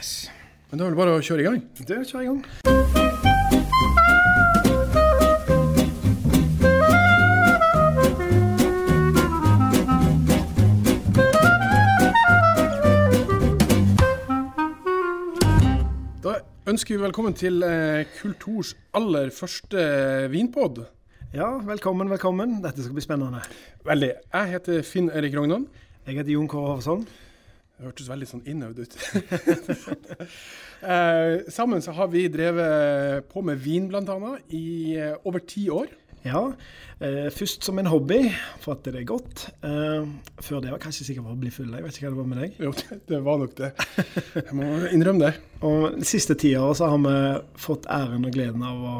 Yes. Men da er det bare å kjøre i gang. Det kjører i gang. Da ønsker vi velkommen til eh, Kulturs aller første vinpod. Ja, velkommen, velkommen. Dette skal bli spennende. Veldig. Jeg heter Finn Erik Rognan. Jeg heter Jon Kåre Hovsholm. Det hørtes veldig sånn innøvd ut. eh, sammen så har vi drevet på med vin bl.a. i eh, over ti år. Ja, eh, først som en hobby, for at det er godt. Eh, før det var kanskje sikkert for å bli full. Jeg vet ikke hva det var med deg. Jo, det, var nok det. Jeg må innrømme det. Og de siste ti så har vi fått æren og gleden av å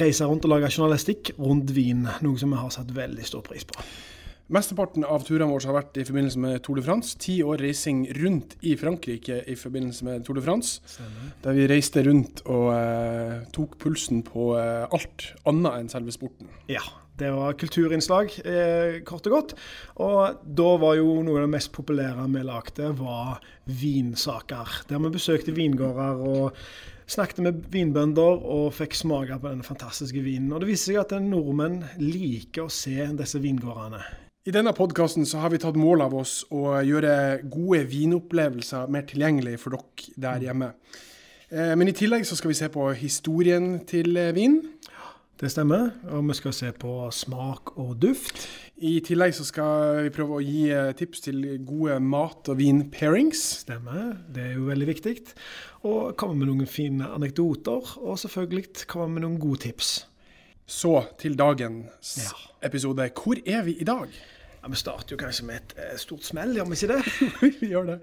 reise rundt og lage journalistikk rundt vin, noe som vi har satt veldig stor pris på. Mesteparten av turene våre har vært i forbindelse med Tour de France. Ti år reising rundt i Frankrike i forbindelse med Tour de France. Stemmer. Der vi reiste rundt og eh, tok pulsen på eh, alt annet enn selve sporten. Ja, det var kulturinnslag, eh, kort og godt. Og da var jo noe av det mest populære vi lagde, var vinsaker. Der vi besøkte vingårder og snakket med vinbønder og fikk smake på denne fantastiske vinen. Og det viser seg at nordmenn liker å se disse vingårdene. I denne podkasten har vi tatt mål av oss å gjøre gode vinopplevelser mer tilgjengelig for dere der hjemme. Eh, Men i tillegg så skal vi se på historien til eh, vin. Det stemmer. Og vi skal se på smak og duft. I tillegg så skal vi prøve å gi eh, tips til gode mat- og vin-pairings. Stemmer. Det er jo veldig viktig. Og komme med noen fine anekdoter. Og selvfølgelig komme med noen gode tips. Så til dagens Ja. episode. Hvor er vi i dag? Ja, vi starter jo kanskje med et eh, stort smell, gjør vi ikke det? vi gjør det.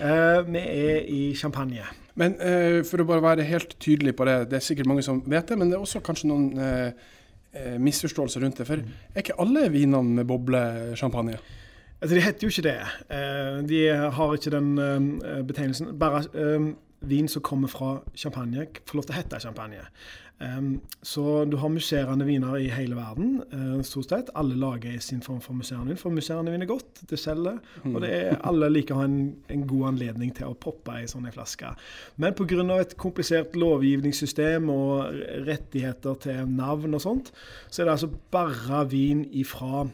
Uh, vi er i Champagne. Men uh, for å bare være helt tydelig på det, det er sikkert mange som vet det, men det er også kanskje noen eh, misforståelser rundt det. For er ikke alle vinene med boble champagne? Altså, de heter jo ikke det. De har ikke den betegnelsen. Bare vin som kommer fra champagne, får lov til å hete champagne. Så du har musserende viner i hele verden, eh, stort sett. Alle lager sin form for musserende vin, for musserende vin er godt, det selger. Og det er, alle liker å ha en, en god anledning til å poppe ei sånn flaske. Men pga. et komplisert lovgivningssystem og rettigheter til navn og sånt, så er det altså bare vin ifra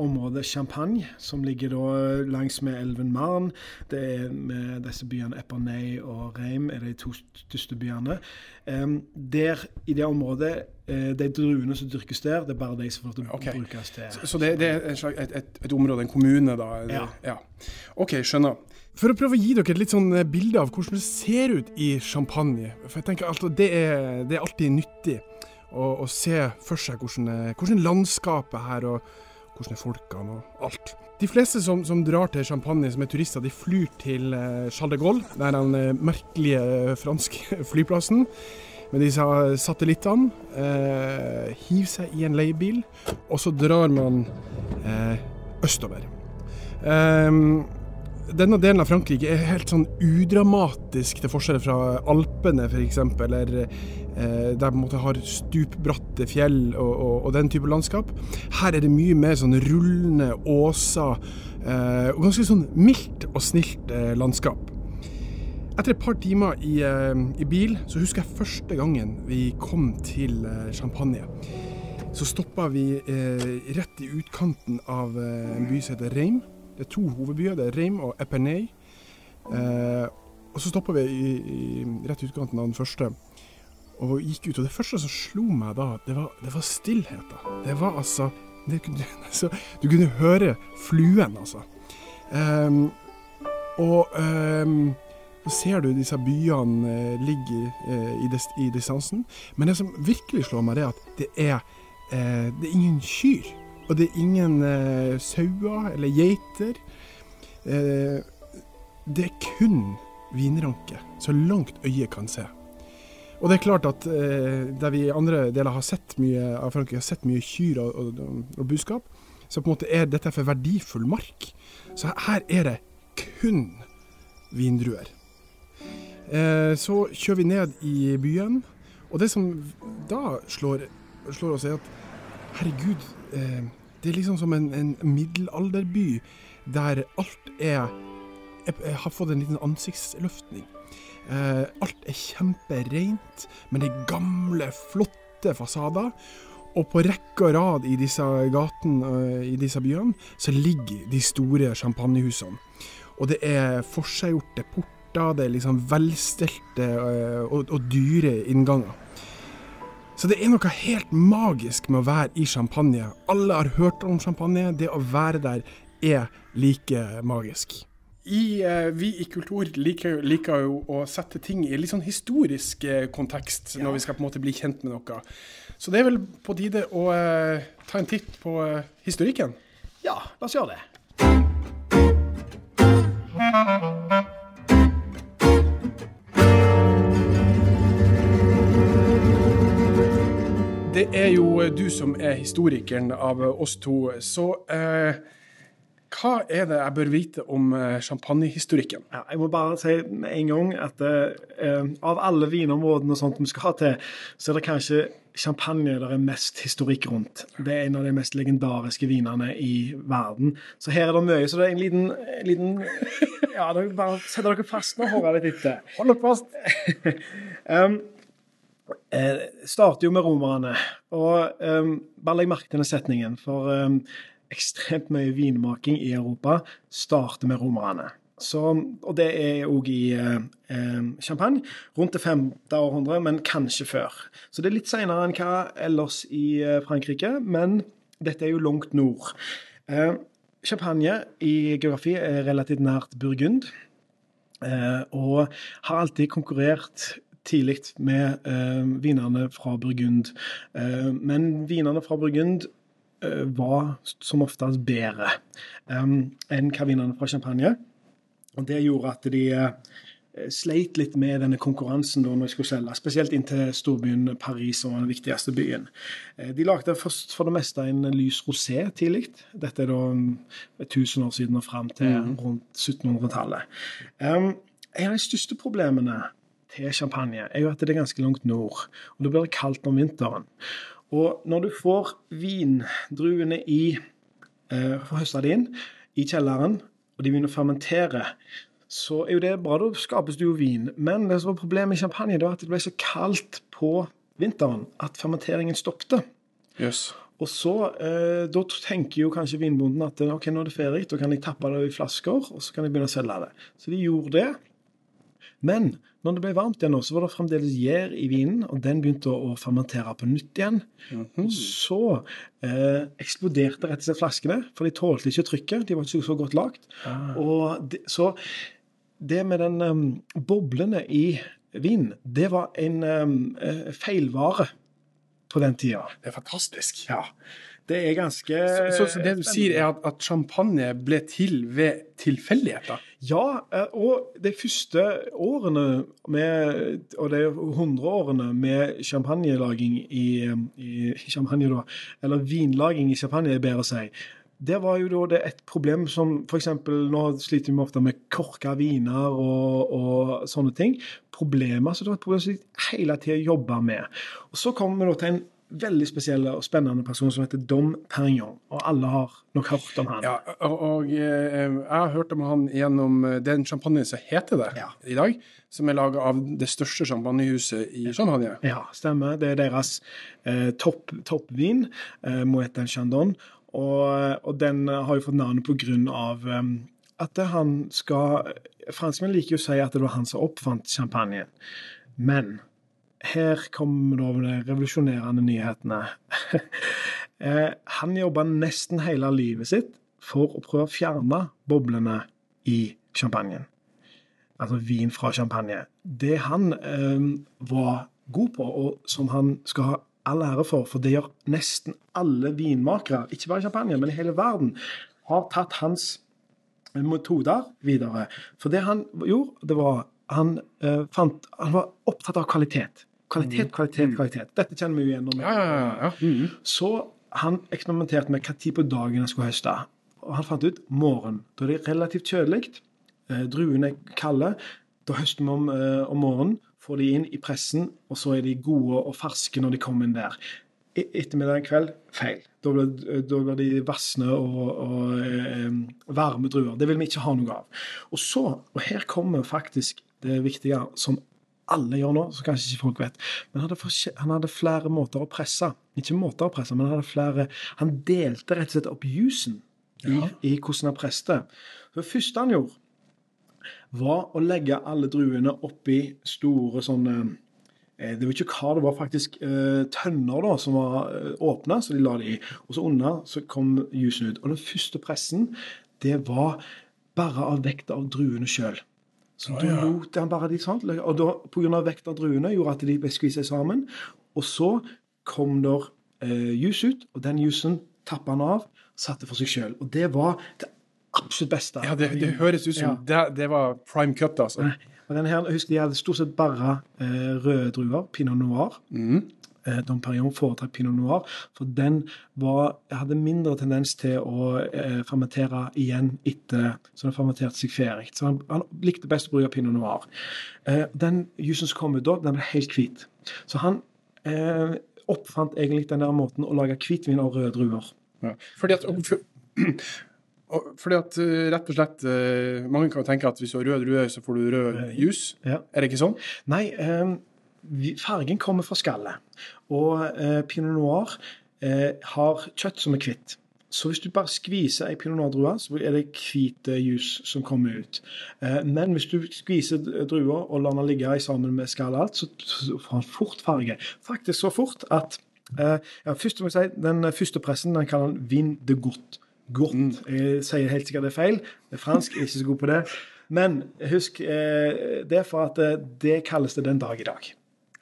området Champagne, som ligger da langs med elven Marne. Det er med disse byene Epernay og Reim er de to største byene. Um, der, I det området, eh, de druene som dyrkes der, det er bare de som får okay. brukes til Så, så det, det er et, et, et, et område, en kommune, da? eller- Ja. OK, skjønner. For å prøve å gi dere et litt sånn eh, bilde av hvordan det ser ut i champagne. For jeg tenker altså, det, er, det er alltid nyttig å, å se for seg hvordan, eh, hvordan landskapet er her, og hvordan er folkene og alt. De fleste som, som drar til Champagne som er turister, de flyr til eh, Charles de Gaulle, der den eh, merkelige franske flyplassen, med disse satellittene. Eh, hiver seg i en leiebil, og så drar man eh, østover. Ehm, denne delen av Frankrike er helt sånn udramatisk til forskjell fra Alpene f.eks., eller eh, der man har stupbratte fjell og, og, og den type landskap. Her er det mye mer sånn rullende åser eh, og ganske sånn mildt og snilt eh, landskap. Etter et par timer i, eh, i bil, så husker jeg første gangen vi kom til eh, Champagne. Så stoppa vi eh, rett i utkanten av en by som heter Reim. Det er to hovedbyer, det er Reim og Epernay. Eh, og så stoppa vi i, i, rett utkanten av den første og gikk ut. Og det første som slo meg da, det var, det var stillheten. Det var altså det, kunne- altså, Du kunne høre fluen, altså. Ehm, og ehm, så ser du disse byene eh, ligge eh, i, dis i distansen. Men det som virkelig slår meg, det er at det er, eh, det er ingen kyr. Og det er ingen eh, sauer eller geiter. Eh, det er kun vinranke, så langt øyet kan se. Og det er klart at eh, der vi i andre deler har sett mye av Frankrike, har sett mye kyr og, og, og buskap, så på en måte er dette for verdifull mark. Så her er det kun vindruer. Eh, så kjører vi ned i byen, og det som da slår, slår oss, er at herregud, eh, det er liksom som en, en middelalderby der alt er Jeg har fått en liten ansiktsløftning. Eh, alt er kjempereint, men det er gamle, flotte fasader. Og på rekke og rad i disse gatene eh, i disse byene, så ligger de store champagnehusene. Og det er forseggjorte porter, det er liksom velstelte eh, og, og dyre innganger. Så det er noe helt magisk med å være i champagne. Alle har hørt om champagne. Det å være der er like magisk. I, eh, vi i Kultur liker, liker, jo å sette ting i litt sånn historisk eh, kontekst ja. når vi skal på en måte bli kjent med noe. Så det er vel på tide å eh, ta en titt på eh, historikken? Ja, la oss gjøre det. Det er jo du som er historikeren av oss to. Så eh, hva er det jeg bør vite om eh, champagnehistorikken? Ja, jeg må bare si med en gang at eh, av alle vinområdene og sånt vi skal ha til, så er det kanskje champagne der er mest historikk rundt. Det er en av de mest legendariske vinene i verden. Så her er det mye. Så det er en liten, en liten Ja, bare setter dere fast nå, hører litt etter. Hold dere fast. um, eh, starter jo med romerne. Og eh, bare legg merke til denne setningen, for eh, ekstremt mye vinmaking i Europa starter med romerne. Så, og det er òg i eh, champagne. Rundt det femte århundre, men kanskje før. Så det er litt seinere enn hva ellers i eh, Frankrike, men dette er jo langt nord. Eh, champagne i geografi er relativt nært Burgund, eh, og har alltid konkurrert tidlig med uh, vinene fra Burgund. Uh, men vinene fra Burgund uh, var som oftest bedre enn hva vinene fra Champagne. Og Det gjorde at de sleit litt med denne konkurransen da når de skulle selge, spesielt inn til storbyen Paris, som var den viktigste byen. De lagde først for det meste en lys rosé tidlig. Dette er da 1000 år siden og fram til mm. rundt 1700-tallet. Um, en av de største problemene til champagne, er jo at det er ganske langt nord. Og da blir det kaldt om vinteren. Og når du får vindruene i eh, høsta det inn i kjelleren, og de begynner å fermentere, så er jo det bra. Da skapes det jo vin. Men det som var problemet med champagne, det var at det ble så kaldt på vinteren at fermenteringen stoppet. Yes. Og så, eh, Da tenker jo kanskje vinbonden at ok, nå er det ferie, da kan jeg tappe det i flasker og så kan jeg begynne å selge det. Så de gjorde det. Men når det ble varmt igjen, så var det fremdeles gjær i vinen, og den begynte å, fermentere på nytt igjen. Mm -hmm. Så eh, eksploderte rett og slett flaskene, for de tålte ikke trykket. De var ikke så godt lagd. Ah. Og så det med den um, boblene i vinen, det var en um, feilvare på den tida. Det er fantastisk. Ja. Det er ganske Så, så, det du sier, er at, at, champagne ble til ved tilfeldigheter? Ja, eh, og de første årene med, og de hundreårene med champagnelaging i, i champagne, da, eller vinlaging i champagne, er bedre å si. Det var jo da det et problem som f.eks. Nå sliter vi ofte med korka viner og, og, sånne ting. Problemer, så det var et problem som vi hele tida jobba med. Og Så kommer vi da til en veldig spesiell og spennende person som heter Dom Perignon. Og alle har nok hørt om han. Ja, og, og eh, jeg har hørt om han gjennom eh, den champagnen som heter det ja. i dag. Som er laga av det største champagnehuset i Champagne. Ja, stemmer. Det er deres eh, toppvin, top eh, Moet Chandon. Og, og, den har jo fått navnet på grunn av um, at han skal Franskmenn liker jo å si at det var han som oppfant champagnen. Men her kommer da de revolusjonerende nyhetene. Eh, han jobba nesten hele livet sitt for å prøve å fjerne boblene i champagnen. Altså vin fra champagne. Det han eh, var god på, og som han skal ha all ære for, for det gjør nesten alle vinmakere, ikke bare i champagne, men i hele verden, har tatt hans metoder videre. For det han gjorde, det var han, eh, fant, han var opptatt av kvalitet. Kvalitet, mm. kvalitet, mm. kvalitet. Dette kjenner vi jo igjen. Ja, ja, ja. Mm. Så han eksperimenterte med hva tid på dagen han skulle høste. Og han fant ut morgen. Da er det relativt kjølig. Eh, druene er kalde. Da høster vi om, eh, om morgenen, får de inn i pressen, og så er de gode og ferske når de kommer inn der. ettermiddag kveld feil. Da blir, da blir de vassne og, og eh, varme druer. Det vil vi ikke ha noe av. Og så, og her kommer faktisk det viktige som alle gjør nå, som kanskje ikke folk vet. Men han hadde, han hadde flere måter å presse. Ikke måter å presse, men han hadde flere Han delte rett og slett opp jusen i, ja. i hvordan han preste. Det første han gjorde, var å legge alle druene oppi store sånne Eh, det var ikke hva, det var faktisk uh, tønner da, som var uh, åpna, så de la det i. Og så under så kom jusen ut. Og den første pressen, det var bare av vekta av druene sjøl. Så oh, da ja. lot han bare de sånn. Og da, pga. grunn av druene gjorde at de ble skvist sammen. Og så kom der eh, jus ut, og den jusen tappa han av, satte for seg sjøl. Og det var det absolutt beste. Ja, det, det høres ut som ja. det, det, var prime cut, altså. Og denne her, husk, De hadde stort sett bare eh, røde druer, pinot noir. Mm. Eh, Dom Perignon foretrakk pinot noir, for den var, hadde mindre tendens til å eh, fermentere igjen etter så den fermenterte seg ferdig. Så han, han, likte best å bruke pinot noir. Eh, den jusen som kom ut da, den ble helt hvit. Så han eh, oppfant egentlig den der måten å lage hvitvin av røde druer. Ja. Fordi at fordi at eh, rett og slett eh, Mange kan tenke at hvis du har rød druer, så får du rød jus. Ja. Er det ikke sånn? Nei, fargen kommer fra skallet. Og eh, pinot noir eh, har kjøtt som er hvitt. Så hvis du bare skviser ei pinot noir-drue, så er det hvit jus som kommer ut. Men hvis du skviser drua og lar den ligge sammen med skallet alt, så får den fort farge. Faktisk så fort at ja, først må jeg si, Den første pressen den kaller den vin de goutte godt. Mm. Jeg sier helt sikkert det er feil. Det er fransk, jeg er ikke så god på det. Men husk, eh, det er for at eh, det kalles det den dag i dag.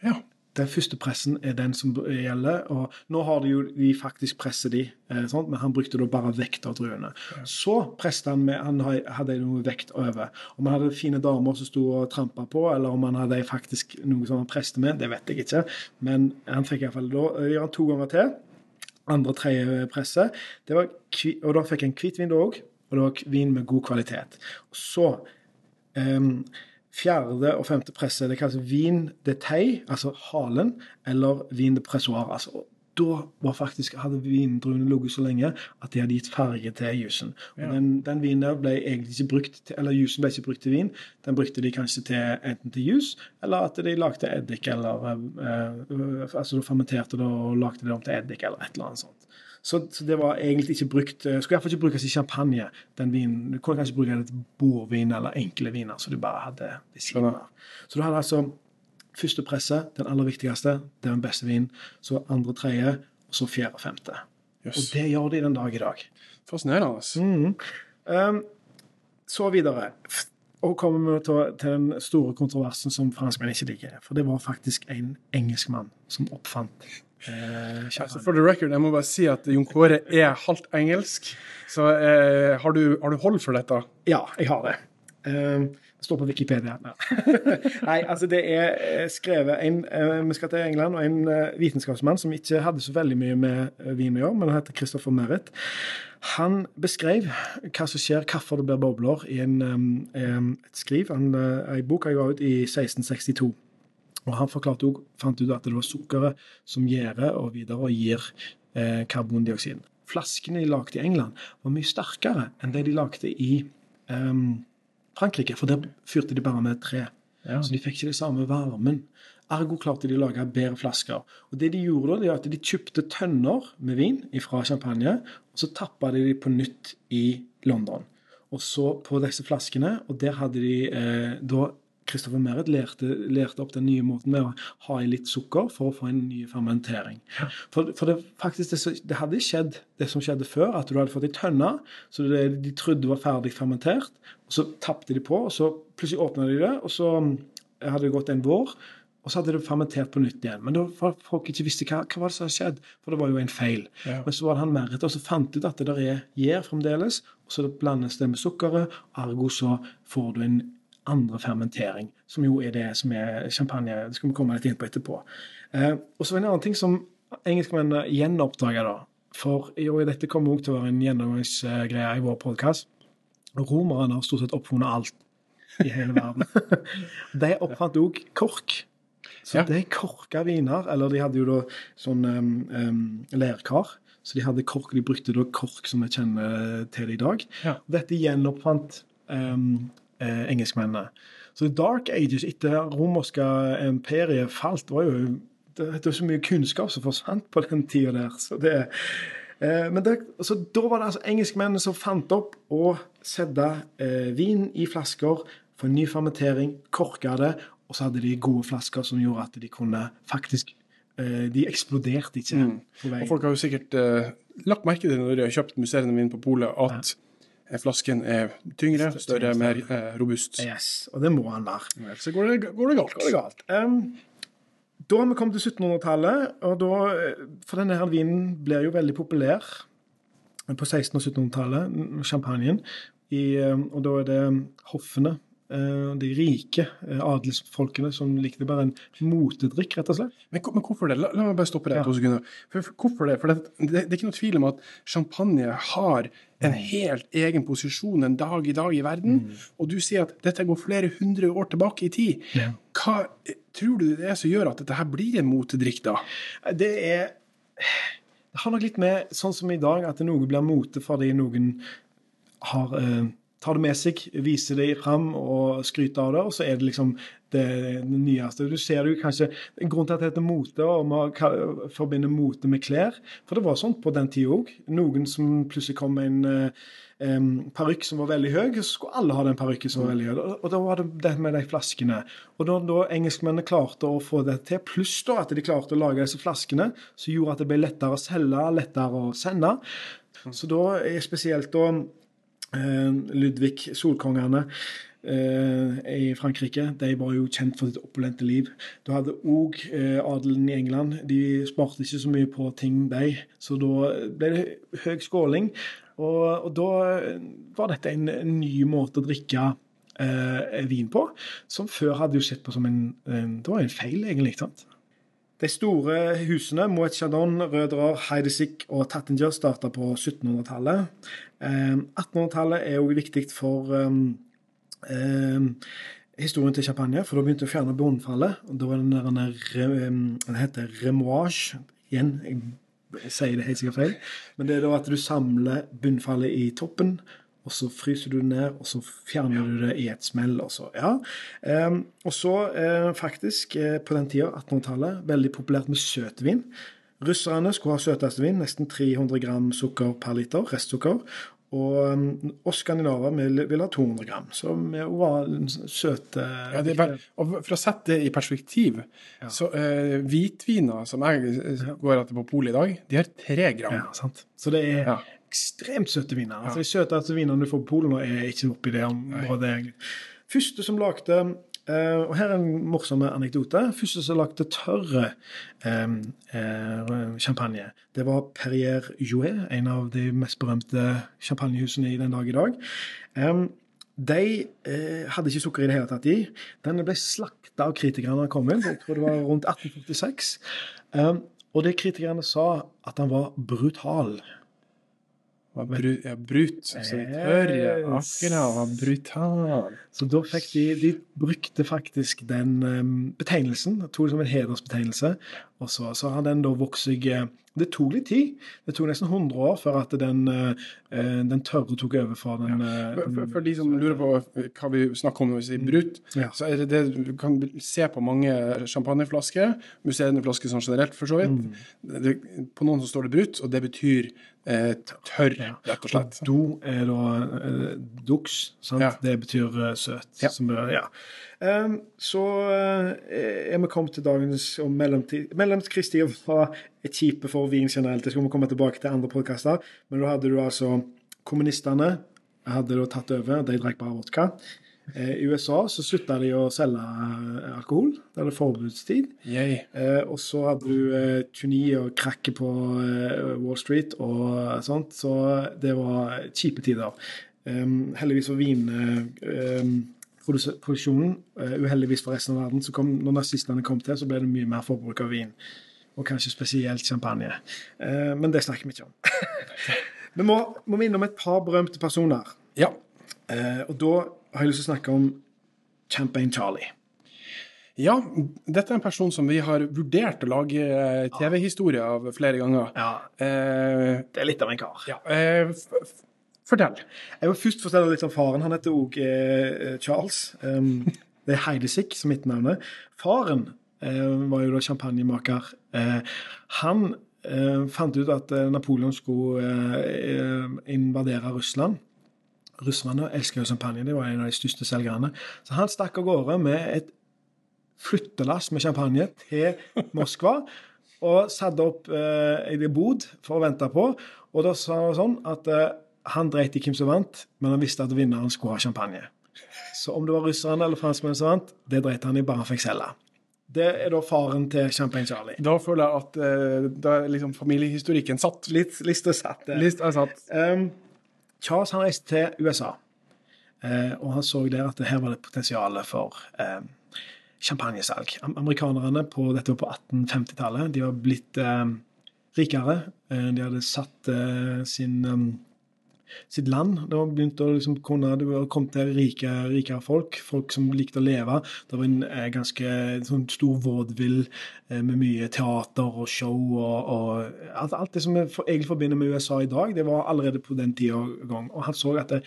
Ja. Den første pressen er den som gjelder. og Nå har de jo de faktisk presset de, eh, sånt, men han brukte da bare vekt av druene. Ja. Så presset han med Han hadde noe vekt over. Om han hadde fine damer som sto og trampa på, eller om han hadde faktisk noe som han presset med, det vet jeg ikke. Men han fikk iallfall gjøre han to ganger til andre tredje presset. Var, og da fikk han hvitvin da òg, og det var vin med god kvalitet. Så um, Fjerde og femte presse det kalles vin de tei, altså halen, eller vin de pressoir. altså da var faktisk, hadde vindruene ligget så lenge at de hadde gitt farge til jusen. Ja. Den, den, vinen der ble egentlig ikke brukt til, eller Jusen ble ikke brukt til vin. Den brukte de kanskje til enten til jus, eller at de lagde eddik, eller eh, altså de fermenterte det og lagde det om til eddik, eller et eller annet sånt. Så, så, det var egentlig ikke brukt uh, Skulle iallfall ikke brukes i champagne. den vinen. Du kunne kanskje bruke det til bordvin eller enkle viner, så du bare hadde ved siden Så du hadde altså Første presse, den aller viktigste, det er den beste vinen. Så andre, tredje, og så fjerde, femte. Yes. Og det gjør de den dag i dag. Fascinerende. Mm. Um, så videre. Og kommer vi til, til, den store kontroversen som franskmenn ikke liker. For det var faktisk en engelskmann som oppfant eh, altså For the record, jeg må bare si at Jon Kåre er halvt engelsk. Så eh, har, du, har, du, hold for dette? Ja, jeg har det. Um, det står på Wikipedia. Nei, altså det er eh, skrevet en uh, Vi skal til England, og en uh, vitenskapsmann som ikke hadde så veldig mye med vin å gjøre, men han heter Christopher Merritt. Han beskrev hva som skjer, hvorfor det blir bobler, i en, et skriv. En, en bok jeg ga ut i 1662. Og Han forklarte også, fant ut at det var sukkeret som gjærer og videre gir eh, karbondioksid. Flaskene de lagde i England, var mye sterkere enn det de lagde i eh, Frankrike, for der fyrte de bare med tre. Ja. Så de fikk ikke det samme varmen. Ergo klarte de å lage bedre flasker. Og det De gjorde da, det var at de kjøpte tønner med vin fra champagne, og så tappa de de på nytt i London. Og så på disse flaskene, og der hadde de eh, da Christopher Merritt lærte, lærte, opp den nye måten med å ha i litt sukker for å få en ny fermentering. For, for det, faktisk, det, det, hadde skjedd det som skjedde før, at du hadde fått ei tønne så det, de trodde var ferdig fermentert. og Så tapte de på, og så plutselig åpna de det, og så mm, hadde det gått en vår. Og så hadde det fermentert på nytt igjen. Men da folk ikke visste hva, hva var det som hadde skjedd, for det var jo en feil. Ja. Men så var det han Merritt, og så fant ut at det der er gjær fremdeles, og så blandes det med sukkeret, ergo så får du en andre fermentering, som jo er det som er champagne. Det skal vi komme litt inn på etterpå. Eh, og så en annen ting som engelskmennene gjenoppdaga, da. For jo, dette kommer også til å være en gjennomgangsgreie i vår podkast. Romerne har stort sett oppfunnet alt i hele verden. De oppfant òg kork. Så Ja. er korka viner. Eller de hadde jo da sånn um, um, lerkar. Så de hadde kork, de brukte da kork som vi kjenner til i dag. Ja. Dette gjenoppfant um, eh, engelskmennene. Så Dark Ages etter romerske imperiet falt, var jo det, det var så mye kunnskap som forsvant på den tida der. Så det, eh, men det, så da var det altså engelskmennene som fant opp å sette eh, vin i flasker, for ny fermentering, korka det, og så hadde de gode flasker som gjorde at de kunne faktisk eh, De eksploderte ikke veien. Og folk har jo sikkert eh, lagt merke til når de har kjøpt musserende vin på polet, at eh, flasken er tyngre, større, mer eh, robust. Yes, og det må han være. Ellers så går det, går det galt. går det galt. Um, da har vi kommet til 1700-tallet, og da, eh, for denne her vinen blir jo veldig populær på 1600- og 1700-tallet, mm, champagnen. I, og da er det hoffene, eh, de rike eh, adelsfolkene, som likte bare en motedrikk, rett og slett. Men, men hvorfor det? La, la meg bare stoppe deg Ja. to sekunder. For, for, hvorfor det? For det, det, det er ikke noe tvil om at champagne har en helt egen posisjon en dag i dag i verden. Og du sier at dette går flere hundre år tilbake i tid. Ja. Hva eh, tror du det er som gjør at dette her blir en motedrikk, da? Det er Det har nok litt med, sånn som i dag, at noe blir mote fordi noen har eh, tar det med seg, viser det fram og skryter av det, og så er det liksom det, det nyeste. Du ser det jo kanskje En grunn til at det heter mote, og man forbinder mote med klær. For det var sånn på den tida òg. Noen som plutselig kom med en um, parykk som var veldig høy, så skulle alle ha den parykken som var veldig høy. Og, da var det det med de flaskene. Og da, da engelskmennene klarte å få det til, pluss da at de klarte å lage disse flaskene, som gjorde at det ble lettere å selge, lettere å sende. Så da er spesielt da Ludvig, solkongene eh, i Frankrike, de var jo kjent for sitt opulente liv. Du hadde òg eh, adelen i England. De sparte ikke så mye på ting, de. Så da ble det høy skåling. Og, og da var dette en, ny måte å drikke eh, vin på, som før hadde jo sett på som en, en Det var en feil, egentlig. ikke sant? De store husene, Moet Chardon, Røderer, Heidesik og Tattinger, starta på 1700-tallet. Eh, 1800-tallet er òg viktig for um, eh, historien til champagne, for da begynte å fjerne bunnfallet. og Da var det den der, re- um, heter remoage. Igjen, jeg sier det helt sikkert feil, men det er da at du samler bunnfallet i toppen, og så fryser du det ned, og så fjerner du det i et smell. Og så, ja. Ehm, og så eh, faktisk, eh, på den tida, 1800-tallet, veldig populært med søtvin. Russerne skulle ha søteste vin, nesten 300 gram sukker per liter, restsukker. Og um, oss skandinaver vil, vil ha 200 gram, så vi var søte Ja, det bare, og For å sette det i perspektiv, så uh, hvitviner som jeg går etter på polet i dag, de har tre gram. Ja, sant. Så det er Ja. Ekstremt søte viner. Altså, de søteste vinene du får på Polen, er ikke oppi det området. egentlig. Første som lagde Uh, Og her er en morsom anekdote. Første som lagde tørre um, uh, champagne, det var Perrier Jouet, en av de mest berømte champagnehusene i den dag i dag. Um, de uh, hadde ikke sukker i det hele tatt i. Den ble slakta av kritikerne da den kom inn. Jeg tror det var rundt 1846. Um, og det kritikerne sa, at den var brutal. Var bru, ja, brut. Så de. Akkurat. Var brutal. Så da fikk de De brukte faktisk den um, betegnelsen, tok det som en hedersbetegnelse. Og så, så har den da vokst seg eh, Det tok litt tid. Det tok nesten 100 år før at den, eh, eh, den tørre tok over for den ja. For, for, for de som lurer på hva vi snakker om når vi sier brut, Ja. så er det det du kan se på mange champagneflasker, musserende flasker sånn generelt, for så vidt. Mm. Det, på noen så står det brut, og det betyr eh, tørr, rett og slett. Do er da eh, dux, sant? Ja. Det betyr eh, søt. Ja. Som, ja. Em, så eh, er vi kommet til dagens. Mellomkrigstid var et kjipe for vin generelt. Det skal vi komme tilbake til andre podkaster. Men da hadde du altså kommunistene hadde da tatt over. De drakk bare vodka. Eh, I USA så slutta de å selge eh, alkohol. Det hadde forbudstid. Eh, og så hadde du eh, tyranni og krakke på eh, Wall Street og sånt, så det var kjipe tider. Um, heldigvis for vinproduksjonen, uh, uheldigvis for resten av verden, så kom, når nazistene kom til, så ble det mye mer forbruk av vin. Og kanskje spesielt champagne. Eh, men det snakker vi ikke om. vi må, må minne om et par berømte personer. Ja. Eh, og da har jeg lyst til å snakke om Champagne Charlie. Ja, dette er en person som vi har vurdert å lage eh, TV-historie av flere ganger. Ja, Eh, det er litt av en kar. ja, eh, fortell. Jeg må først fortelle litt om faren. Han heter òg eh, Charles. Um, det er Heidesik som mitt navn er. Faren eh, var jo da champagnemaker. Eh, han eh, fant ut at Napoleon skulle invadere Russland. Russerne elsker jo champagne, det var en av de største selgerne. Så han stakk av gårde med et flyttelass med champagne til Moskva. Og satte opp eh, en bod for å vente på. Og da sa han sånn at eh, han dreit i hvem som vant, men han visste at vinneren skulle ha champagne. Så om det var russerne eller franskmennene som vant, det dreit han i, bare han fikk selge. Det er da faren til Champagne Charlie. Da føler jeg at eh, da er liksom familiehistorikken satt. Litt lista satt. List er satt. Um, Charles han reiste til USA, eh, og han så der at her var det potensial for eh, champagnesalg. Amerikanerne på dette var på 1850-tallet de var blitt eh, rikere. De hadde satt sin, sitt land. Det var begynt å liksom kunne, det var kommet til rike, rikere folk, folk som likte å leve. Det var en eh, ganske sånn stor vaudeville eh, med mye teater og show og, og alt, alt det som vi for, egentlig forbinder med USA i dag, det var allerede på den tida gang. Og han så at det,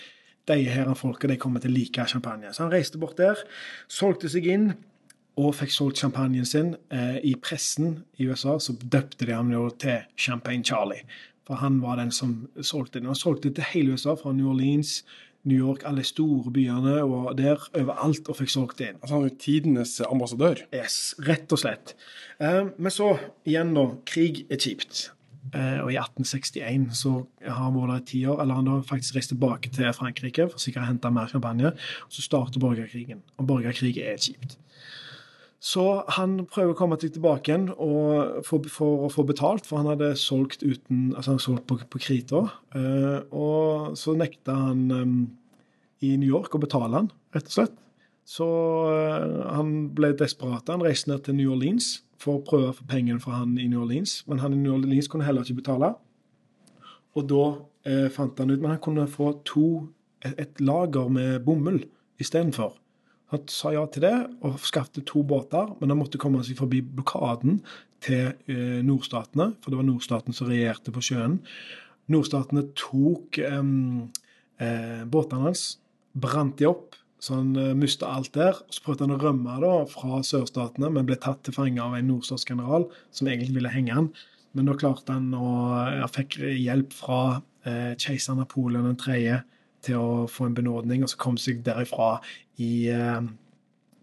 de her folka de kommer til å like champagne. Så han reiste bort der, solgte seg inn og fikk solgt champagnen sin. Eh, I pressen i USA så døpte de ham jo til Champagne Charlie. For han var den som solgte den. Han solgte til hele USA, fra New Orleans, New York, alle store byene og der overalt, og fikk solgt det inn. Altså, han var tidenes ambassadør. Yes, rett og slett. Eh, men så, igjen da, krig er kjipt. Eh, og i 1861 så har han vært der i ti år, eller han har faktisk reist tilbake til Frankrike for sikkert å hente mer champagne. Og så starter borgerkrigen. Og borgerkrig er kjipt. Så han prøver å komme seg tilbake igjen for, for å få betalt, for han hadde solgt uten, altså han solgt på, på krita. Uh, og så nekta han um, i New York å betale han, rett og slett. Så uh, han ble desperat. Han reiste ned til New Orleans for å prøve å få pengene fra han i New Orleans, men han i New Orleans kunne heller ikke betale. Og da uh, fant han ut Men han kunne få to, et, et lager med bomull istedenfor. Han sa ja til det og skaffet to båter, men han måtte komme seg forbi blokaden til eh, nordstatene, for det var nordstaten som regjerte på sjøen. Nordstatene tok eh, eh, båtene hans, brant de opp, så han eh, mista alt der. Så prøvde han å rømme da fra sørstatene, men ble tatt til fange av en nordstatsgeneral som egentlig ville henge han. Men da klarte han å ja, fikk hjelp fra eh, keiser Napoleon 3. til å få en benådning, og så kom seg derifra i eh,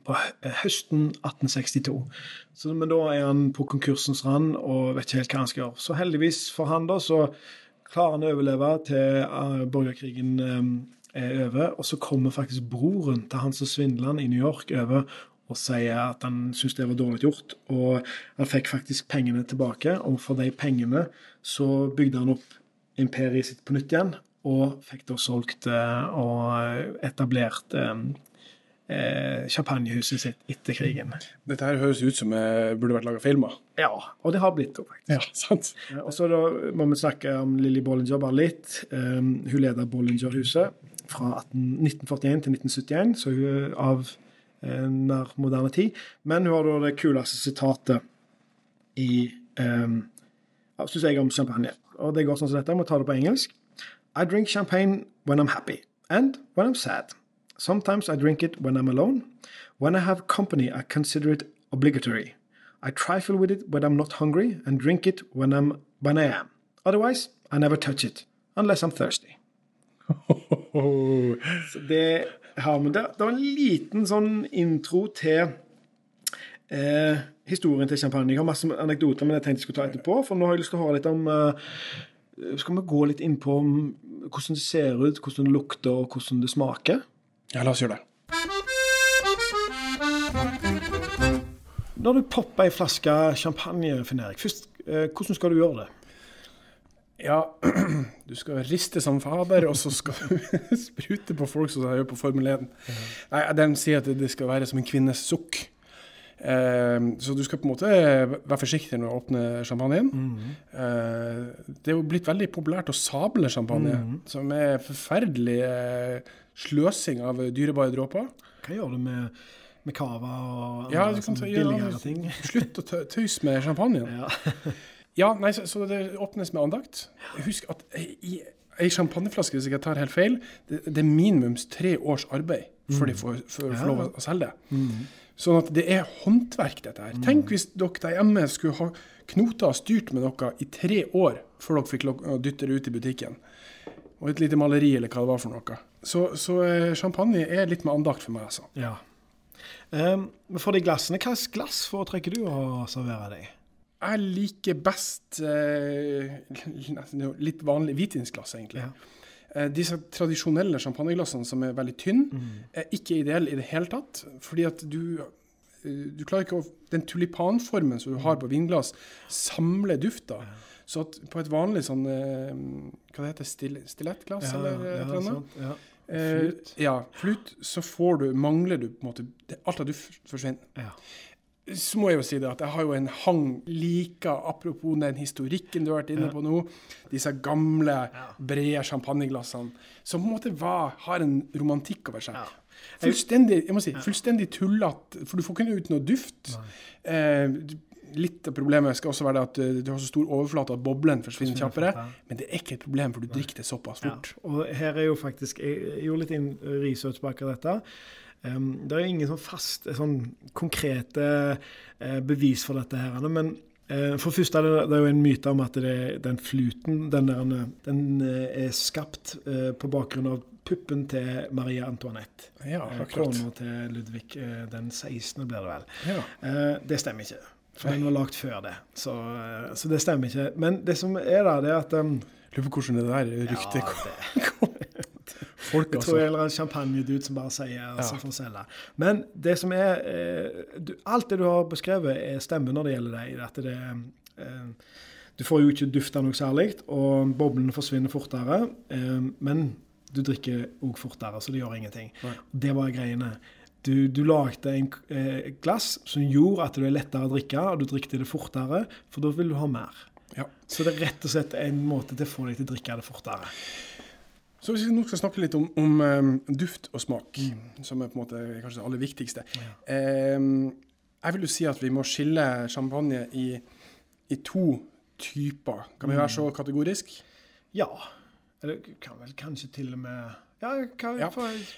på høsten 1862. Så, men da er han på konkursens rand og vet ikke helt hva han skal gjøre. Så heldigvis for han da, så klarer han å overleve til eh, borgerkrigen eh, er over. Og så kommer faktisk broren til han som svindler i New York over og sier at han syns det var dårlig gjort. Og han fikk faktisk pengene tilbake, og for de pengene så bygde han opp imperiet sitt på nytt igjen. Og fikk da solgt eh, og etablert eh, eh, champagnehuset sitt etter krigen. Dette her høres ut som det burde vært laga filmer. Ja, og det har blitt det, faktisk. Ja, sant? Eh, Og så må vi snakke om Lilly Bollinger bare litt. Um, hun leder Bollinger-huset fra 18, 1941 til 1971, så hun er av eh, mer moderne tid. Men hun har da det kuleste sitatet i um, syns jeg om champagne. Og det går sånn som dette. Jeg må ta det på engelsk. I drink champagne when I'm happy, and when I'm sad. Sometimes I drink it when I'm alone. When I have company, I consider it obligatory. I trifle with it when I'm not hungry, and drink it when I'm when I am. Otherwise, I never touch it, unless I'm thirsty. Så det har vi der. Det var en liten sånn intro til eh, historien til champagne. Jeg har masse anekdoter, men jeg tenkte jeg skulle ta etterpå. For nå har jeg lyst til å høre litt om eh, Skal vi gå litt inn på hvordan det ser ut, hvordan det lukter, og hvordan det smaker? Ja, la oss gjøre det. Når du popper ei flaske champagne, Finn Erik, først, eh, hvordan skal du gjøre det? Ja, du skal riste som fader, og så skal du sprute på folk som jeg gjør på Formel 1. Nei, De sier at det skal være som en kvinnes sukk. Eh, så du skal på en måte være forsiktig når du åpner champagnen. Eh, det er jo blitt veldig populært å sable champagne, som er forferdelig eh, sløsing av dyrebare dråper. Hva gjør du med, med cava og Ja, andre du kan ta- ja, billigere altså, ting. Slutt å tøys tøyse med champagnen. Ja. Ja, nei, så, så det åpnes med andakt. Husk at i ei champagneflaske, hvis jeg ikke tar helt feil, det, det er minimums tre års arbeid før de får, for, Ja, lov å- selge det. Mm. Sånn at det er håndverk, dette her. Tenk hvis dere der hjemme skulle ha knota og styrt med noe i tre år før dere fikk dytte det ut i butikken. Og et lite maleri, eller hva det var for noe. Så, så eh, champagne er litt med andakt for meg, altså. ja. Um, for de glassene, hva slags glass foretrekker du å servere deg? Jeg liker best uh, litt vanlig hvitvinsglass, egentlig. Ja. Eh, disse tradisjonelle champagneglassene som er veldig tynne, Mm. er ikke ideelle i det hele tatt. Fordi at du, du klarer ikke å Den tulipanformen som du har på vinglass, samler dufta. Så på et vanlig sånn eh, Hva det heter still, Stilettglass, eller et eller annet? Ja. Flut. Eh, ja, flut. Så får du, mangler du på en måte det- Alt av duft forsvinner. Ja. Så må jeg jo si det at jeg har jo en hang like, apropos den historikken du har vært inne Ja. på nå, disse gamle, Ja. brede champagneglassene, som på en måte var, har en romantikk over seg. Ja. Fullstendig jeg må si, fullstendig tullete, for du får ikke ut noe duft. Eh, litt av problemet skal også være det at eh, du har så stor overflate at boblen forsvinner kjappere. Men det er ikke et problem, for du drikker det såpass Ja. fort. Og her er jo faktisk Jeg gjorde litt inn, research bak dette. Um, det er ingen sånn fast, sånn konkrete uh, bevis for dette her. Men eh, for det første er det, det er jo en myte om at det, den fluten den, der, den er skapt på bakgrunn av puppen til Maria Antoinette. Ja. Kona til Ludvig den 16. blir det vel. Ja. Det stemmer ikke. For den var lagd før det. Så, eh, så det stemmer ikke. Men det som er da, det er at um, Lurer på hvordan det der ryktet ja, det, Folk, Jeg altså. tror jeg er en champagnedude som bare sier altså, for å selge. Men det som er eh, du, Alt det du har beskrevet, er stemmer når det gjelder deg. At det, eh, du får jo ikke dufta noe særlig, og boblene forsvinner fortere. Eh, men du drikker òg fortere, så det gjør ingenting. Nei. Det var greiene. Du, du lagde en eh, glass som gjorde at det er lettere å drikke, og du drikket det fortere, for da vil du ha mer. Ja. Så det er rett og slett en måte til å få deg til å drikke det fortere. Så hvis vi nå skal snakke litt om, om um, duft og smak, som er på en måte kanskje det aller viktigste. Eh, jeg vil jo si at vi må skille champagne i, i to typer. Kan vi være så kategorisk? Ja. Eller kan vel kanskje til og med Ja, hva Ja,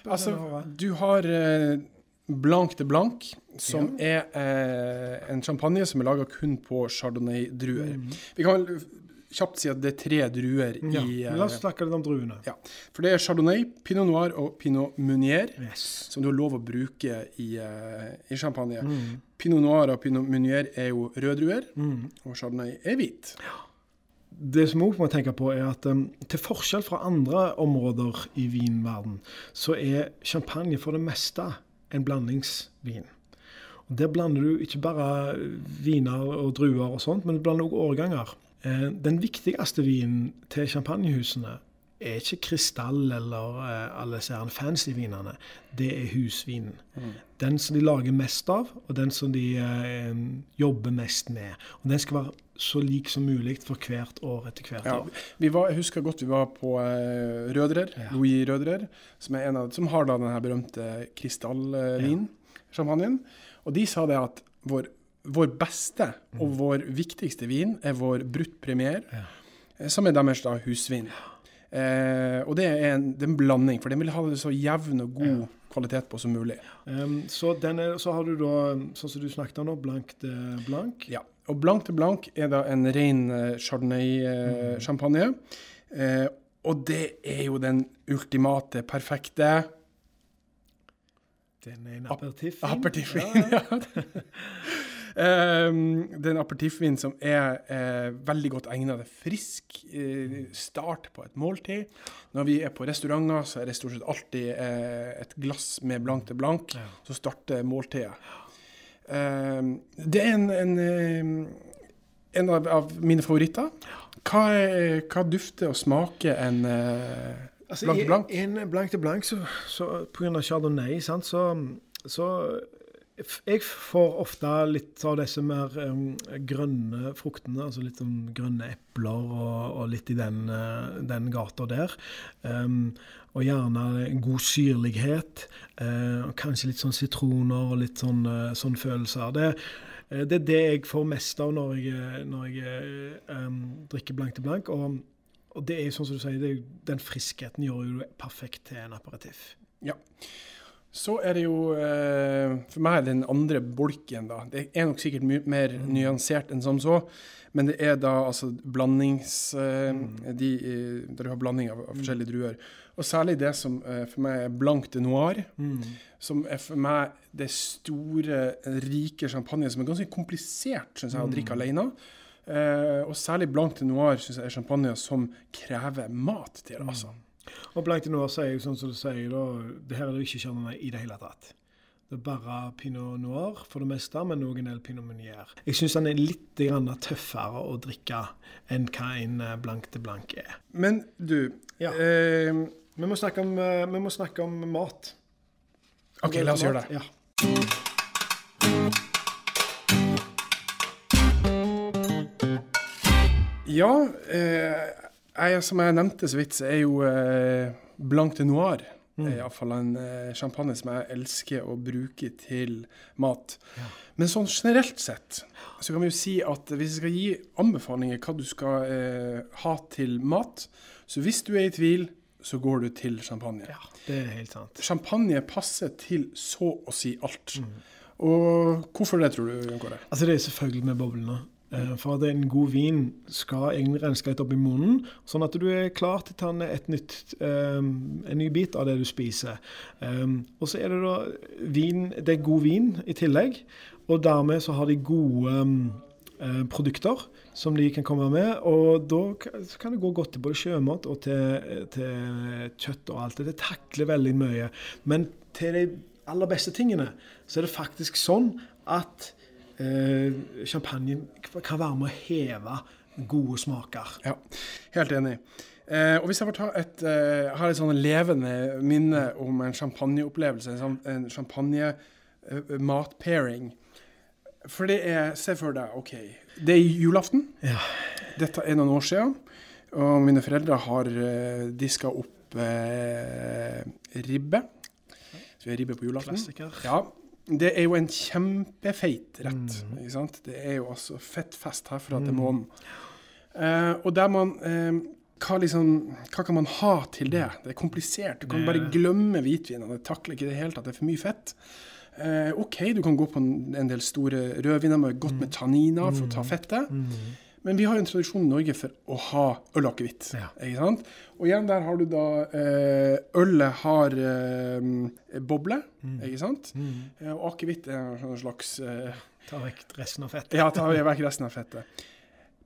Altså, du har eh, Blanc de Blanc, som er eh, en champagne som er laga kun på chardonnay-druer. Vi kan vel kjapt si at det er tre druer Ja, i men La oss eh, snakke litt om druene. ja. For det er chardonnay, pinot noir og pinot meunier. Yes. som du har lov å bruke i, eh, i champagne. Mm. Pinot noir og pinot meunier er jo røddruer, Mm. og chardonnay er hvit. Det som også må tenke på, er at um, til forskjell fra andre områder i vinverden, så er champagne for det meste en blandingsvin. Og Der blander du ikke bare viner og druer og sånt, men du blander også årganger. Eh, den viktigste vinen til champagnehusene er ikke krystall eller eh, alle disse fancy vinene. Det er husvinen. Den som de lager mest av, og den som de eh, jobber mest med. Og den skal være så lik som mulig for hvert år etter hvert Ja, år. vi var, jeg husker godt vi var på eh, Rødrer, Ja. Louis Rødrer, som, er en av, som har da den her berømte ja. champagnen. Og de sa det at vår, vår beste og vår viktigste vin er vår brutt premier, Ja. eh, som er deres da husvin. Eh, og det er, en, det er en blanding, for den vil ha det så jevn og god kvalitet på som mulig. Um, så, den er, så har du da, sånn som du snakket om nå, blank de blank. Ja. Og blanc de blanc er da en ren eh, chardonnay-champagne. Eh, og det er jo den ultimate, perfekte Den er en aperitiffvin. aperitiffvin. Ja. Um, det er en aperitiffvin som er eh, veldig godt egnet til frisk eh, start på et måltid. Når vi er på restauranter, så er det stort sett alltid eh, et glass med blanc de blanc Ja. Så starter måltidet. Um, det er en, en, eh, en av, av mine favoritter. Hva, er, hva dufter og smaker en blank til blanc? I en blank til blank, så, så pga. chardonnay, sant, så, så jeg får ofte litt av disse mer um, grønne fruktene, altså litt sånn grønne epler og, og litt i den, uh, den gata der. Um, og gjerne god syrlighet. Uh, kanskje litt sånn sitroner og litt sånn, uh, sånn følelser. Det, det, er det jeg får mest av når jeg, når jeg um, drikker blank til blank. Og, og, det er sånn som du sier, jo, den friskheten gjør jo det perfekt til en aperitif. Ja. Så er det jo eh, for meg den andre bolken, da. Det er nok sikkert mye mer mm. nyansert enn som så. Men det er da altså blandings eh, mm. de, Der du har blanding av, mm. forskjellige druer. Og særlig det som eh, for meg er blanc de noir. Mm. Som er for meg det store, rike champagne som er ganske komplisert synes jeg, å drikke mm. alene. Eh, og særlig blanc de noir synes jeg er champagne som krever mat til. altså. Og blankt til Noir sier jo sånn som du sier, da, det her er det ikke kjernene i det hele tatt. Det er bare pinot noir for det meste, men noen del pinot meunier. Jeg syns den er litt tøffere å drikke enn hva en eh, blank til blank er. Men du ja. eh, vi, må om, eh, vi må snakke om mat. OK, la oss gjøre det. Ja. Ja, eh, jeg, som jeg nevnte så vidt, så er jo eh, Blanc de Noir mm. iallfall en eh, champagne som jeg elsker å bruke til mat. Ja. Men sånn generelt sett så kan vi jo si at hvis jeg skal gi anbefalinger hva du skal eh, ha til mat, så hvis du er i tvil, så går du til champagne. Ja, det er helt sant. Champagne passer til så å si alt. Mm. Og hvorfor det, tror du, Kåre? Altså, det er selvfølgelig med boblene. Eh, for at en god vin skal egentlig renske litt opp i munnen, sånn at du er klar til å ta et nytt, um, en ny bit av det du spiser. Um, og så er det da vin, det er god vin i tillegg, og dermed så har de gode produkter som de kan komme med. Og da kan det gå godt til både sjømat og til, til kjøtt og alt. Det takler veldig mye. Men til de aller beste tingene så er det faktisk sånn at eh, champagnen kan være med å heve gode smaker. Ja, helt enig. Eh, og hvis jeg får ta et, eh, har et sånn levende minne om en champagneopplevelse, en, sånn, en champagne-matpairing For det er Se for deg, OK. Det er julaften. Ja. Dette er noen år siden. Og mine foreldre har uh, diska opp uh, ribbe. Så vi har ribbe på julaften. Klassiker. Ja, det er jo en kjempefeit rett. Mm. ikke sant? Det er jo altså fettfest herfra mm. til månen. Uh, og der man uh, hva, liksom, hva, kan man ha til det? Det er komplisert. Du kan bare glemme hvitvinene. Det takler ikke i det hele tatt. Det er for mye fett. Uh, OK, du kan gå på en, en del store rødviner med godt med tanniner for å ta mm. fettet. Mm. Men vi har jo en tradisjon i Norge for å ha øl og akevitt. Ja. Og igjen der har du da eh, Ølet har eh, boble, mm. ikke sant? Mm. Eh, og akevitt er en slags eh, Ta vekk resten av fettet. ja, ta vekk resten av fettet.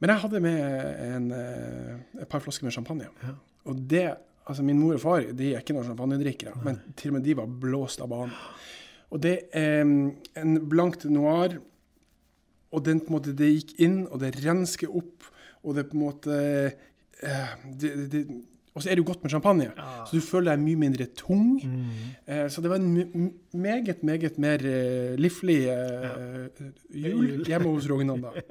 Men jeg hadde med en, eh, et par flasker med champagne. Ja. Og det Altså, min mor og far de er ikke noen champagnedrikkere, men til og med de var blåst av banen. Og det er en blankt noir og den, måte, det gikk inn, og det rensker opp, og det på en måte eh, det, det, og så er det jo godt med champagne, ja. så du føler deg mye mindre tung. Mm. Eh, så det var en meget, meget mer uh, livlig uh, ja. jul hjemme hos Rognan da.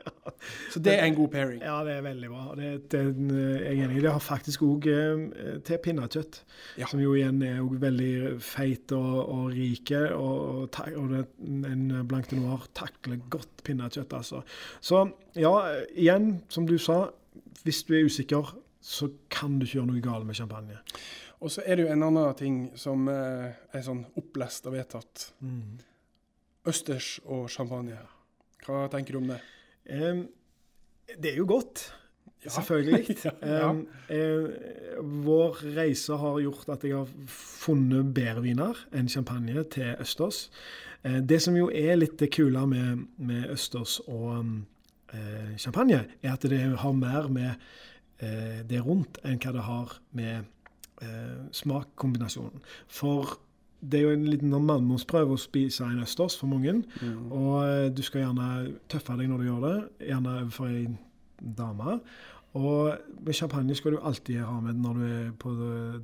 Så det er en god pairing. Ja, det er veldig bra. Det, det, jeg er enig i. Det har faktisk òg uh, til pinnekjøtt, ja. som jo igjen er veldig feit og, og rike. Og, og, og det, en blanc de noir takler godt pinnekjøtt, altså. Så ja, igjen, som du sa, hvis du er usikker så kan du ikke gjøre noe galt med champagne. Og så er det jo en annen ting som eh, er sånn opplest og vedtatt. Mm. Østers og champagne. Hva tenker du om det? Um, det er jo godt. Ja. Selvfølgelig. ja. um, uh, vår reise har gjort at jeg har funnet bedre viner enn champagne til østers. Uh, det som jo er litt det kule med, med østers og um, uh, champagne, er at det har mer med Eh, det rundt enn hva det har med eh, smakkombinasjonen. For det er jo en liten sånn mannsprøve å spise en østers for mange. Mm. Og eh, du skal gjerne tøffe deg når du gjør det, gjerne overfor ei dame. Og med champagne skal du alltid ha med når du er på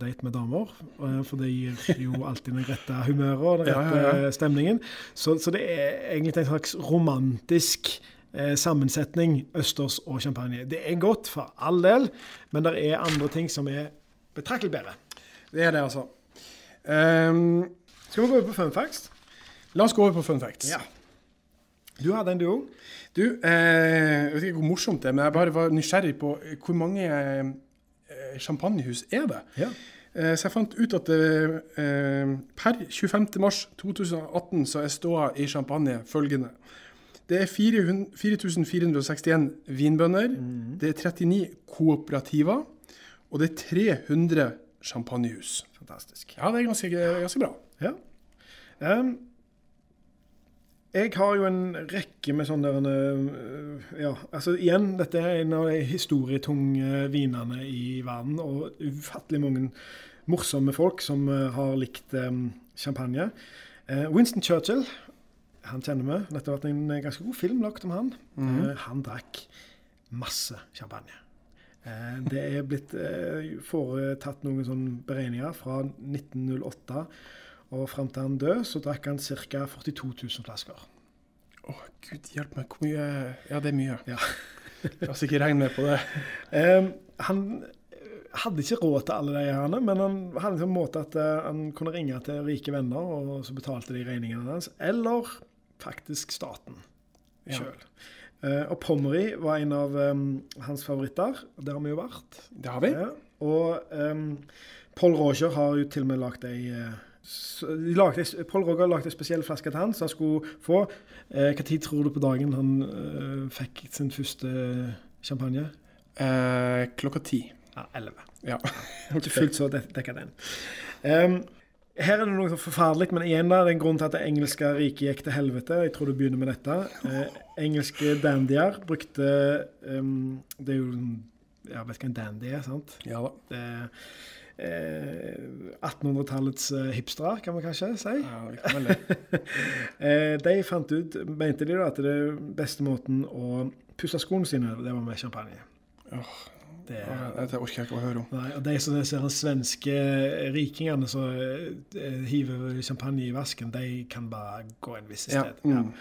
date med damer. eh, For det gir jo alltid den rette humøret og den Ja, rette ja, ja. stemningen. Så, så det er egentlig en slags romantisk eh, sammensetning, østers og champagne. Det er godt, for all del, men det er andre ting som er betraktelig bedre. Det er det, altså. Um, Skal vi gå over på fun facts? la oss gå over på fun facts. Du hadde en, du òg. Du, eh, jeg vet ikke hvor morsomt det er, men jeg bare var nysgjerrig på eh, hvor mange eh, champagnehus er det. Ja. Eh, så jeg fant ut at eh, per 25. mars 2018 så er ståa i champagne følgende. Det er 4461 vinbønder, det er 39 kooperativer, og det er 300 champagnehus. Fantastisk. Ja, det er ganske, ganske bra. Ja. Um, jeg har jo en rekke med sånne øh, Ja, altså igjen, dette er en av de historietunge vinene i verden, og ufattelig mange morsomme folk som øh, har likt champagne. Eh, Winston Churchill, han kjenner vi. Dette har vært en ganske god film lagt om han. Eh, han drakk masse champagne. Eh, Det er blitt eh, foretatt noen sånne beregninger fra 1908 og fram til han døde, så drakk han ca. 42 000 flasker. Å, gud hjelp meg, hvor mye Ja, det er mye. Ja. La oss ikke regne med på det. Eh, han hadde ikke råd til alle de her, men han hadde en måte at eh, han kunne ringe til rike venner, og så betalte de regningene hans. Eller faktisk staten Ja. sjøl. Eh, og Pommery var en av um, hans favoritter. Der har vi jo vært. Det har vi. Ja. Og um, Paul Roger har jo til og med lagd ei eh, lagde, Paul Roger lagde en spesiell flaske til han som han skulle få. Eh, Hva tid tror du på dagen han eh, fikk sin første champagne? Eh, klokka ti. Ja, 11. Ja. Ikke fullt så dek dekka den. Em, her er det noe forferdelig, men igjen er det er en grunn til at det engelske riket gikk til helvete. Jeg tror du begynner med dette. Eh, engelske dandyer brukte um, Det er jo Jeg vet ikke hva en dandy er, sant? ja da. Det eh, 1800-tallets eh, hipstere, kan man kanskje si. Ja, det kan vel det. Eh, de fant ut, mente de da, at det beste måten å pusse skoene sine, det var med champagne. Åh, Det, Ja, Dette orker jeg ikke å høre om. nei, og de som ser de svenske rikingene som eh, hiver champagne i vasken, de kan bare gå en viss Ja. sted. Mm.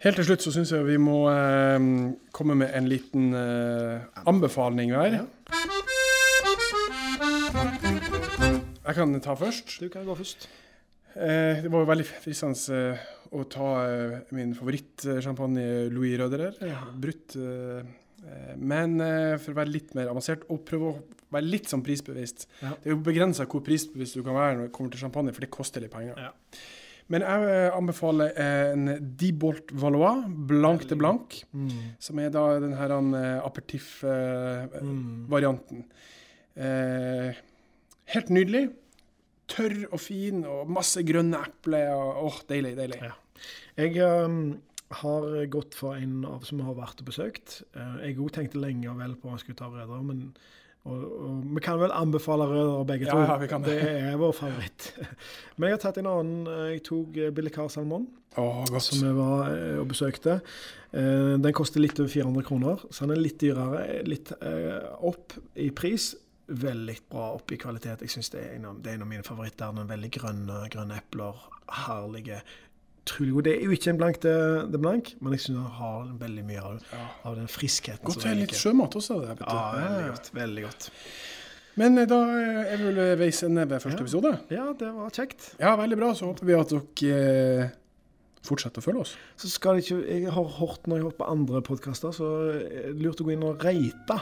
Helt til slutt så syns jeg vi må eh, komme med en liten eh, anbefaling hver. Ja. Jeg kan ta først. Du kan gå først. Eh, det var jo veldig fristende eh, å ta eh, min favorittsjampanje, Louis Røderer. Brutt. Eh, men eh, for å være litt mer avansert og prøve å være litt sånn prisbevisst. Ja. Det er jo begrensa hvor prisbevisst du kan være når det kommer til champagne, for det koster litt penger. Ja. Men jeg eh, anbefaler en Dibolt Valois, blank til blank, Mm. som er da den her aperitif-varianten. Mm. Eh, helt nydelig. Tørr og fin, og masse grønne epler. Åh, Åh, deilig, deilig. Ja. Jeg um, har gått for en av som har vært og besøkt. Eh, jeg òg tenkte lenge og vel på om jeg skulle ta rødere, men og, og, vi kan vel anbefale rødere begge to. ja, vi kan det. det er vår favoritt. Men jeg har tatt en annen. Jeg tok eh, Salmon, oh, som vi var eh, og besøkte. Den koster litt over 400 kroner, så den er litt dyrere. Litt opp i pris. Veldig bra opp i kvalitet. Jeg synes det, er en av- det er en av mine favoritter. Er veldig grønne, grønne epler. Herlige. Utrolig god. Det er jo ikke en blank til det blank, men jeg synes den har veldig mye av, av den friskheten. Godt til litt sjømat også. Det. Ja, veldig godt. Veldig godt. Men eh, da er vi vel veis ende ved første Ja. episode. Ja, det var kjekt. Ja, veldig bra. Så håper vi at dere eh, fortsetter å følge oss. Så skal det ikke Jeg har hørt når jeg har hørt på andre podkaster, så er det lurt å gå inn og rate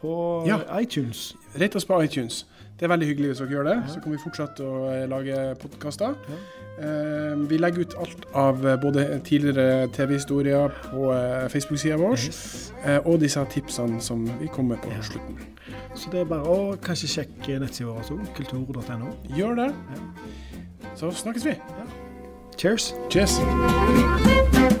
på Ja. iTunes. Rate oss på iTunes. Det er veldig hyggelig hvis dere gjør det. Så kan vi fortsette å eh, lage podkaster. Ja. Eh, vi legger ut alt av eh, både tidligere TV-historier på Facebook-sida vår, Yes. eh, og disse tipsene som vi kommer på Ja. slutten. Så det er bare å kanskje sjekke nettsida vår også, kultur.no. Gjør det. Så snakkes vi. Cheers. Cheers.